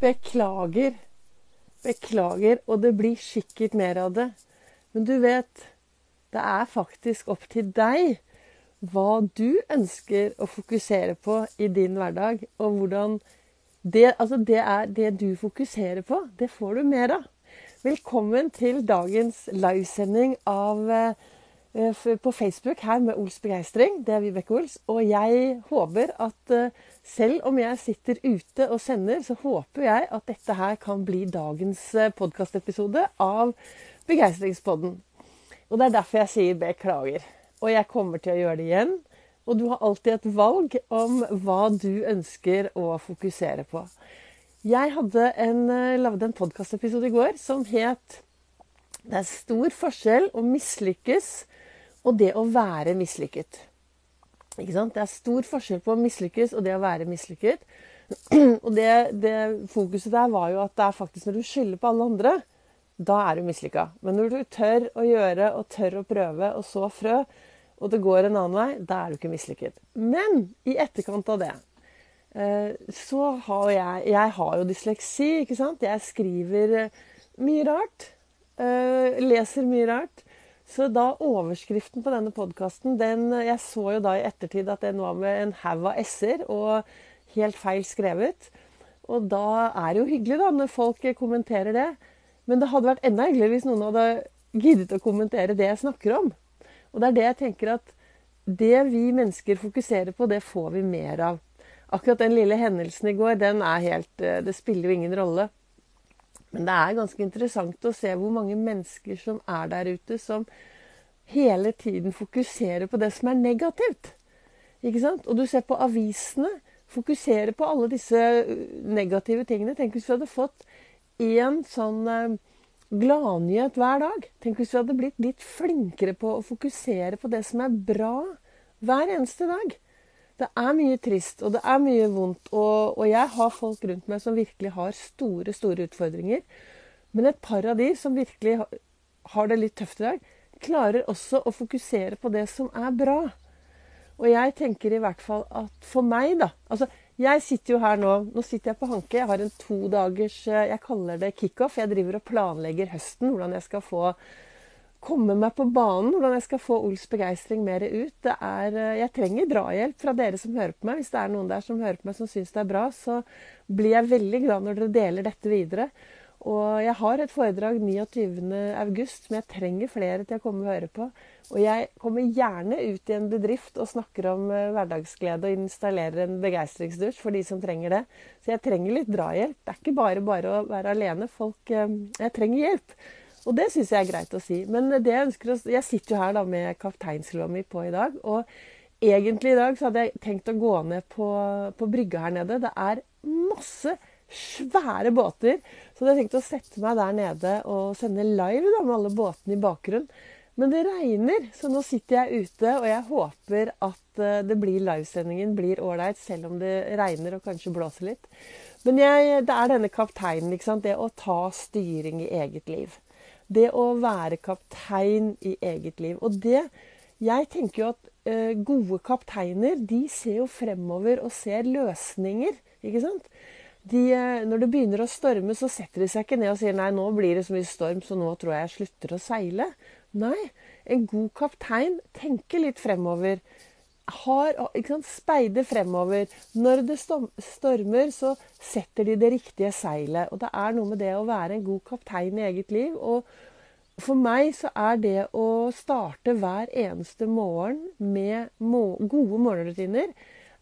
Beklager. Beklager, og det blir sikkert mer av det. Men du vet, det er faktisk opp til deg hva du ønsker å fokusere på i din hverdag, og hvordan det, altså det er det du fokuserer på, det får du mer av. Velkommen til dagens livesending av, eh, på Facebook her med Ols begeistring. Det er Vibeke Ols. Og jeg håper at eh, selv om jeg sitter ute og sender, så håper jeg at dette her kan bli dagens eh, podkastepisode av Begeistringspodden. Og det er derfor jeg sier beklager. Og jeg kommer til å gjøre det igjen. Og du har alltid et valg om hva du ønsker å fokusere på. Jeg hadde en, eh, lagde en podkastepisode i går som het 'Det er stor forskjell å mislykkes og det å være mislykket'. Ikke sant? Det er stor forskjell på å mislykkes og det å være mislykket. Og det, det, fokuset der var jo at det er faktisk når du skylder på alle andre, da er du mislykka. Men når du tør å gjøre og tør å prøve og så frø, og det går en annen vei, da er du ikke mislykket. Men i etterkant av det eh, så har jeg Jeg har jo dysleksi, ikke sant? Jeg skriver eh, mye rart. Eh, leser mye rart. Så da overskriften på denne podkasten Jeg så jo da i ettertid at den var med en haug av s-er og helt feil skrevet. Og da er det jo hyggelig da, når folk kommenterer det. Men det hadde vært enda hyggeligere hvis noen hadde giddet å kommentere det jeg snakker om. Og det er det jeg tenker at det vi mennesker fokuserer på, det får vi mer av. Akkurat den lille hendelsen i går, den er helt eh, Det spiller jo ingen rolle. Men det er ganske interessant å se hvor mange mennesker som er der ute, som hele tiden fokuserer på det som er negativt. Ikke sant? Og du ser på avisene. Fokuserer på alle disse negative tingene. Tenk hvis vi hadde fått én sånn gladnyhet hver dag. Tenk hvis vi hadde blitt litt flinkere på å fokusere på det som er bra hver eneste dag. Det er mye trist, og det er mye vondt. Og, og, jeg har folk rundt meg som virkelig har store, store utfordringer. Men et par av de som virkelig har det litt tøft i dag, klarer også å fokusere på det som er bra. Og jeg tenker i hvert fall at for meg, da altså jeg sitter jo her nå Nå sitter jeg på Hanke. Jeg har en to dagers eh, Jeg kaller det kickoff. Jeg driver og planlegger høsten. Hvordan jeg skal få komme meg på banen. Hvordan jeg skal få Ols begeistring mer ut. Det er, eh, jeg trenger drahjelp fra dere som hører på meg. Hvis det er noen der som hører på meg som syns det er bra, så blir jeg veldig glad når dere deler dette videre. Og jeg har et foredrag 29.8 som jeg trenger flere til å komme og høre på. Og jeg kommer gjerne ut i en bedrift og snakker om uh, hverdagsglede og installerer en begeistringsdusj for de som trenger det. Så jeg trenger litt drahjelp. Det er ikke bare bare å være alene. Folk, uh, jeg trenger hjelp. Og det syns jeg er greit å si. Men det jeg ønsker å Jeg sitter jo her da med kapteinslua mi på i dag. Og egentlig i dag så hadde jeg tenkt å gå ned på, på brygga her nede. Det er masse svære båter. Så jeg tenkte tenkt å sette meg der nede og sende live da, med alle båtene i bakgrunnen. Men det regner, så nå sitter jeg ute, og jeg håper at eh, det blir livesendingen blir ålreit, selv om det regner og kanskje blåser litt. Men jeg, det er denne kapteinen, ikke sant? det å ta styring i eget liv. Det å være kaptein i eget liv. Og det Jeg tenker jo at uh, gode kapteiner, de ser jo fremover og ser løsninger, ikke sant? De, uh, når det begynner å storme, så setter de seg ikke ned og sier nei, nå blir det så mye storm, så nå tror jeg jeg slutter å seile. Nei, en god kaptein tenker litt fremover. Har, sant, speider fremover. Når det stormer, så setter de det riktige seilet. Og det er noe med det å være en god kaptein i eget liv. Og for meg så er det å starte hver eneste morgen med må gode morgenrutiner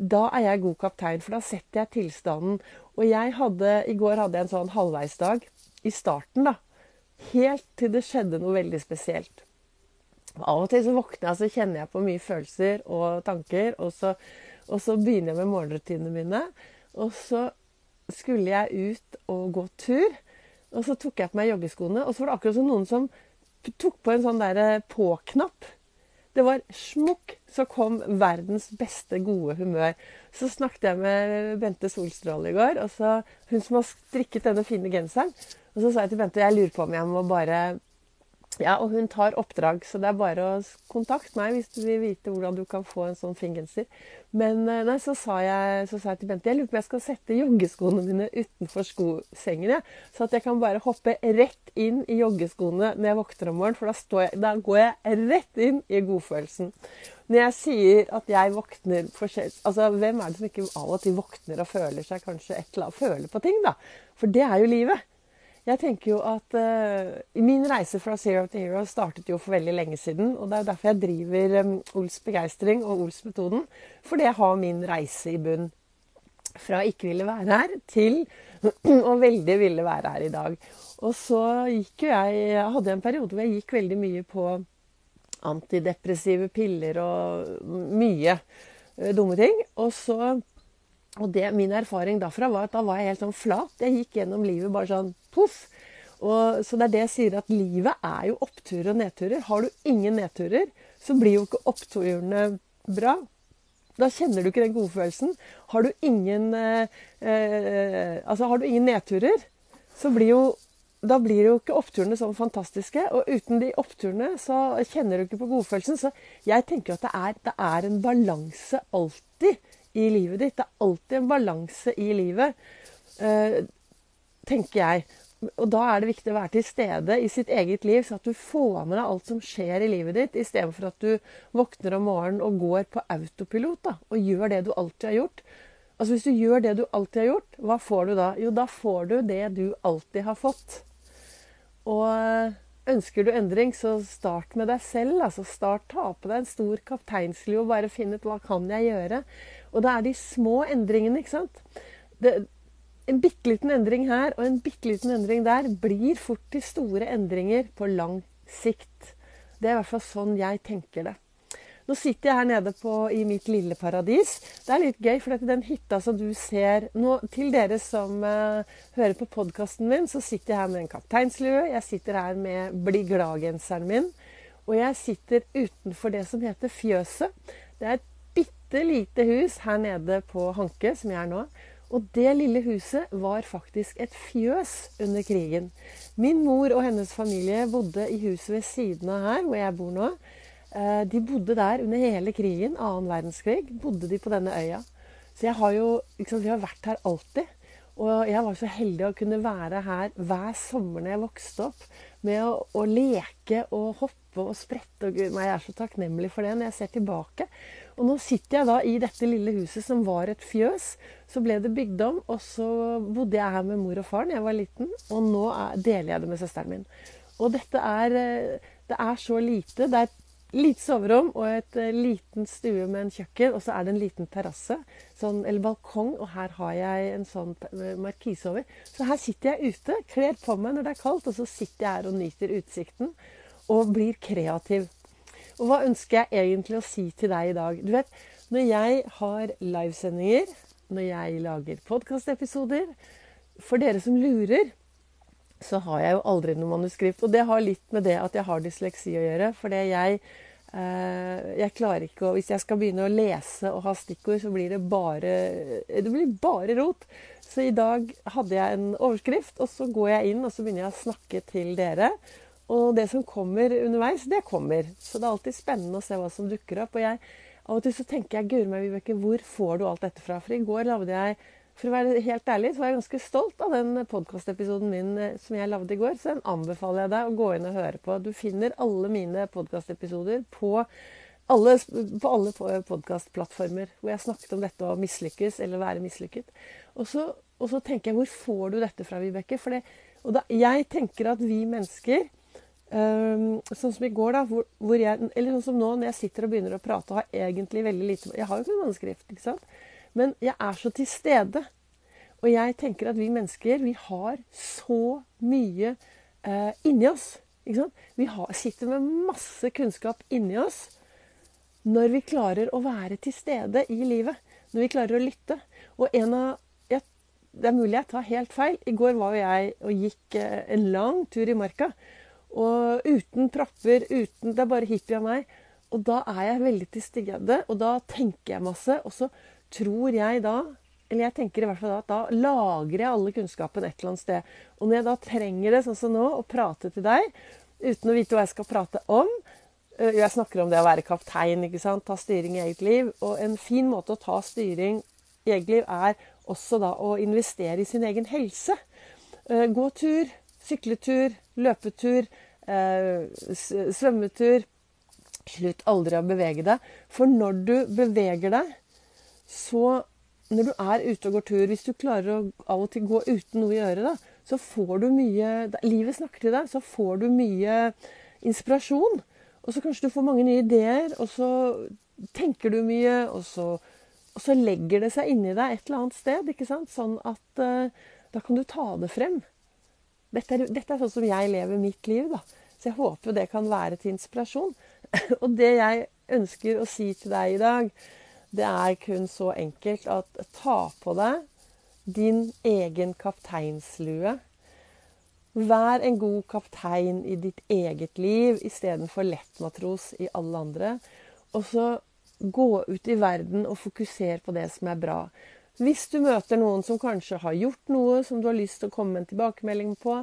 da er jeg god kaptein, for da setter jeg tilstanden. Og jeg hadde, i går hadde jeg en sånn halvveisdag i starten, da. Helt til det skjedde noe veldig spesielt. Av og til så våkner jeg, så kjenner jeg på mye følelser og tanker. Og så, og så begynner jeg med morgenrutinene mine. Og så skulle jeg ut og gå tur. Og så tok jeg på meg joggeskoene, og så var det akkurat som noen som tok på en sånn der på-knapp. Det var smukk, så kom verdens beste gode humør. Så snakket jeg med Bente Solstråle i går, og så, hun som har strikket denne fine genseren. Og så sa jeg til Bente jeg lurer på om jeg må bare Ja, og hun tar oppdrag, så det er bare å kontakte meg hvis du vil vite hvordan du kan få en sånn fingenser. Men eh, nei, så sa, jeg, så sa jeg til Bente jeg lurer på om jeg skal sette joggeskoene mine utenfor skosengen. Ja, så at jeg kan bare hoppe rett inn i joggeskoene når jeg våkner om morgenen. For da, jeg, da går jeg rett inn i godfølelsen. Når jeg sier at jeg våkner forskjell... Altså, hvem er det som ikke av og til våkner og føler seg kanskje et eller annet Føler på ting, da? For det er jo livet. Jeg tenker jo at uh, Min reise fra Zero to Hero startet jo for veldig lenge siden. Og det er derfor jeg driver um, Ols begeistring og Ols-metoden. For det har min reise i bunn. Fra ikke ville være her til å veldig ville være her i dag. Og så gikk jo jeg Jeg hadde en periode hvor jeg gikk veldig mye på antidepressive piller og mye uh, dumme ting. Og så og det, min erfaring derfra var at da var jeg helt sånn flat. Jeg gikk gjennom livet bare sånn poff. Så det er det jeg sier, at livet er jo oppturer og nedturer. Har du ingen nedturer, så blir jo ikke oppturene bra. Da kjenner du ikke den godfølelsen. Har du ingen, eh, eh, altså har du ingen nedturer, så blir jo da blir jo ikke oppturene sånn fantastiske. Og uten de oppturene så kjenner du ikke på godfølelsen. Så jeg tenker at det er, det er en balanse alltid i livet ditt. Det er alltid en balanse i livet, eh, tenker jeg. Og da er det viktig å være til stede i sitt eget liv, så at du får med deg alt som skjer i livet ditt, istedenfor at du våkner om morgenen og går på autopilot da, og gjør det du alltid har gjort. Altså Hvis du gjør det du alltid har gjort, hva får du da? Jo, da får du det du alltid har fått. Og eh, ønsker du endring, så start med deg selv. altså Start, Ta på deg en stor kapteinslue og bare finn ut hva kan jeg gjøre. Og det er de små endringene, ikke sant. Det, en bitte liten endring her og en bitte liten endring der blir fort til store endringer på lang sikt. Det er i hvert fall sånn jeg tenker det. Nå sitter jeg her nede på, i mitt lille paradis. Det er litt gøy, for den hytta som du ser nå, Til dere som uh, hører på podkasten min, så sitter jeg her med en kapteinslue. Jeg sitter her med Bli glad-genseren min. Og jeg sitter utenfor det som heter Fjøset. Det er et bitte lite hus her nede på Hanke, som jeg er nå. Og det lille huset var faktisk et fjøs under krigen. Min mor og hennes familie bodde i huset ved siden av her, hvor jeg bor nå. Eh, de bodde der under hele krigen, annen verdenskrig, bodde de på denne øya. Så jeg har jo, liksom, vi har vært her alltid. Og jeg var så heldig å kunne være her hver sommer når jeg vokste opp. Med å, å leke og hoppe og sprette. Og Gud, jeg er så takknemlig for det når jeg ser tilbake. Og nå sitter jeg da i dette lille huset som var et fjøs. Så ble det bygd om, og så bodde jeg her med mor og faren jeg var liten. Og nå er, deler jeg det med søsteren min. Og dette er, eh, det er så lite. Det er et lite soverom og et uh, liten stue med en kjøkken. Og så er det en liten terrasse, sånn, eller balkong, og her har jeg en sånn markise over. Så her sitter jeg ute, kler på meg når det er kaldt, og så sitter jeg her og nyter utsikten. Og blir kreativ. Og hva ønsker jeg egentlig å si til deg i dag? Du vet, når jeg har livesendinger, når jeg lager podkastepisoder For dere som lurer, så har jeg jo aldri noe manuskript. Og det har litt med det at jeg har dysleksi å gjøre. For jeg, eh, jeg klarer ikke å Hvis jeg skal begynne å lese og ha stikkord, så blir det bare, det blir bare rot. Så i dag hadde jeg en overskrift, og så går jeg inn og så begynner jeg å snakke til dere. Og det som kommer underveis, det kommer. Så det er alltid spennende å se hva som dukker opp. Og jeg, av og til så tenker jeg Guri meg, Vibeke, hvor får du alt dette fra? For i går lagde jeg For å være helt ærlig, så var jeg ganske stolt av den podkastepisoden min eh, som jeg lagde i går. Så den anbefaler jeg deg å gå inn og høre på. Du finner alle mine podkastepisoder på alle, på alle podkastplattformer hvor jeg snakket om dette å mislykkes eller være mislykket. Og så, og så tenker jeg, hvor får du dette fra, Vibeke? For det, og da, jeg tenker at vi mennesker Um, sånn som i går, da, hvor, hvor, jeg Eller sånn som nå, når jeg sitter og begynner å prate og har egentlig veldig lite Jeg har jo ikke noe manuskript, ikke sant? Men jeg er så til stede. Og jeg tenker at vi mennesker, vi har så mye eh, inni oss. Ikke sant? Vi har, sitter med masse kunnskap inni oss når vi klarer å være til stede i livet. Når vi klarer å lytte. Og en av jeg, Det er mulig jeg tar helt feil. I går var jo jeg og gikk eh, en lang tur i marka. Og uten propper, uten Det er bare hippie av meg. Og da er jeg veldig til stede, og da tenker jeg masse. Og så tror jeg da Eller jeg tenker i hvert fall da at da lagrer jeg alle kunnskapen et eller annet sted. Og når jeg da trenger det, sånn som nå, å prate til deg, uten å vite hva jeg skal prate om. jo jeg snakker om det å være kaptein, ikke sant? ta styring i eget liv. Og en fin måte å ta styring i eget liv er også da å investere i sin egen helse. Gå tur, sykletur, løpetur, svømmetur. Slutt aldri å bevege deg. For når du beveger deg, så Når du er ute og går tur, hvis du klarer å av og til gå uten noe i øret, da, så får du mye Livet snakker til deg. Så får du mye inspirasjon. Og så kanskje du får mange nye ideer, og så tenker du mye, og så, og så legger det seg inni deg et eller annet sted. ikke sant? Sånn at uh, da kan du ta det frem. Dette er, dette er sånn som jeg lever mitt liv, da. Så jeg håper det kan være til inspirasjon. og det jeg ønsker å si til deg i dag, det er kun så enkelt at ta på deg din egen kapteinslue. Vær en god kaptein i ditt eget liv istedenfor lettmatros i alle andre. Og så gå ut i verden og fokusere på det som er bra. Hvis du møter noen som kanskje har gjort noe som du har lyst til å komme med en tilbakemelding på,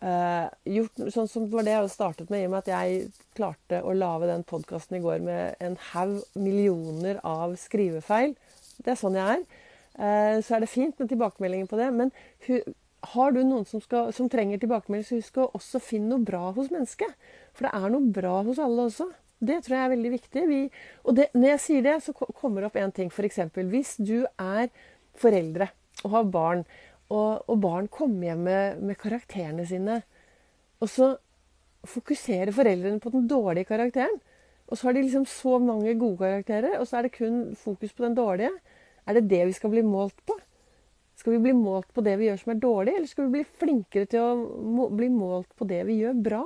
eh, gjort, sånn som det var det jeg startet med, i og med at jeg klarte å lage den podkasten i går med en haug millioner av skrivefeil. Det er sånn jeg er. Eh, så er det fint med tilbakemeldinger på det. Men har du noen som, skal, som trenger tilbakemelding, så husk å også finne noe bra hos mennesket. For det er noe bra hos alle også. Det tror jeg er veldig viktig. Vi, og det, når jeg sier det, så kommer det opp én ting. F.eks. hvis du er foreldre og har barn og, og barn kommer hjem med, med, karakterene sine. Og så fokuserer foreldrene på den dårlige karakteren. Og så har de liksom så mange gode karakterer, og så er det kun fokus på den dårlige. Er det det vi skal bli målt på? Skal vi bli målt på det vi gjør som er dårlig, eller skal vi bli flinkere til å bli målt på det vi gjør bra?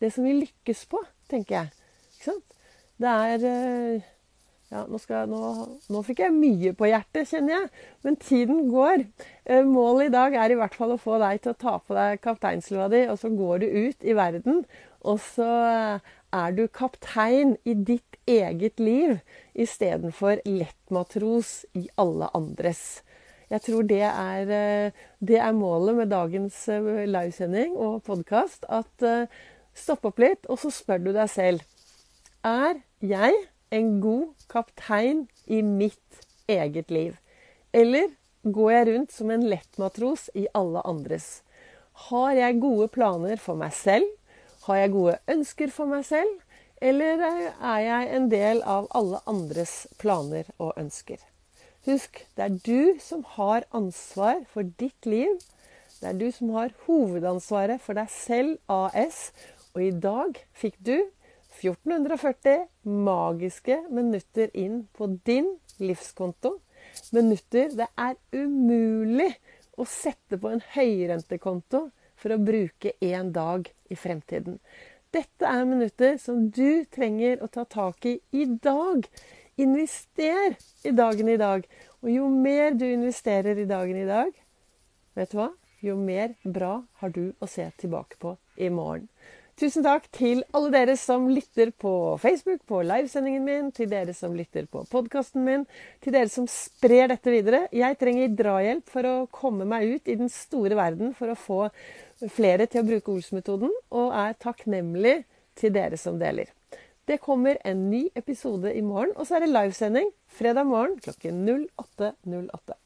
Det som vi lykkes på, tenker jeg. Ikke sant? Det er eh, ja, nå, jeg, nå, nå, fikk jeg mye på hjertet, kjenner jeg. Men tiden går. Eh, målet i dag er i hvert fall å få deg til å ta på deg kapteinslua di, og så går du ut i verden. Og så eh, er du kaptein i ditt eget liv istedenfor lettmatros i alle andres. Jeg tror det er, eh, det er målet med dagens livesending og podkast. At stopp opp litt, og så spør du deg selv Er jeg en god kaptein i mitt eget liv? Eller går jeg rundt som en lettmatros i alle andres? Har jeg gode planer for meg selv? Har jeg gode ønsker for meg selv? Eller er jeg en del av alle andres planer og ønsker? Husk, det er du som har ansvar for ditt liv. Det er du som har hovedansvaret for deg selv AS. Og i dag fikk du 1440 magiske minutter inn på din livskonto. Minutter det er umulig å sette på en høyrentekonto for å bruke én dag i fremtiden. Dette er minutter som du trenger å ta tak i i dag. Invester i dagen i dag. Og jo mer du investerer i dagen i dag, vet du hva? Jo mer bra har du å se tilbake på i morgen. Tusen takk til alle dere som lytter på Facebook, på livesendingen min, til dere som lytter på podkasten min, til dere som sprer dette videre. Jeg trenger drahjelp for å komme meg ut i den store verden for å få flere til å bruke Ols-metoden, og er takknemlig til dere som deler. Det kommer en ny episode i morgen, og så er det livesending fredag morgen klokken 08.08. 08.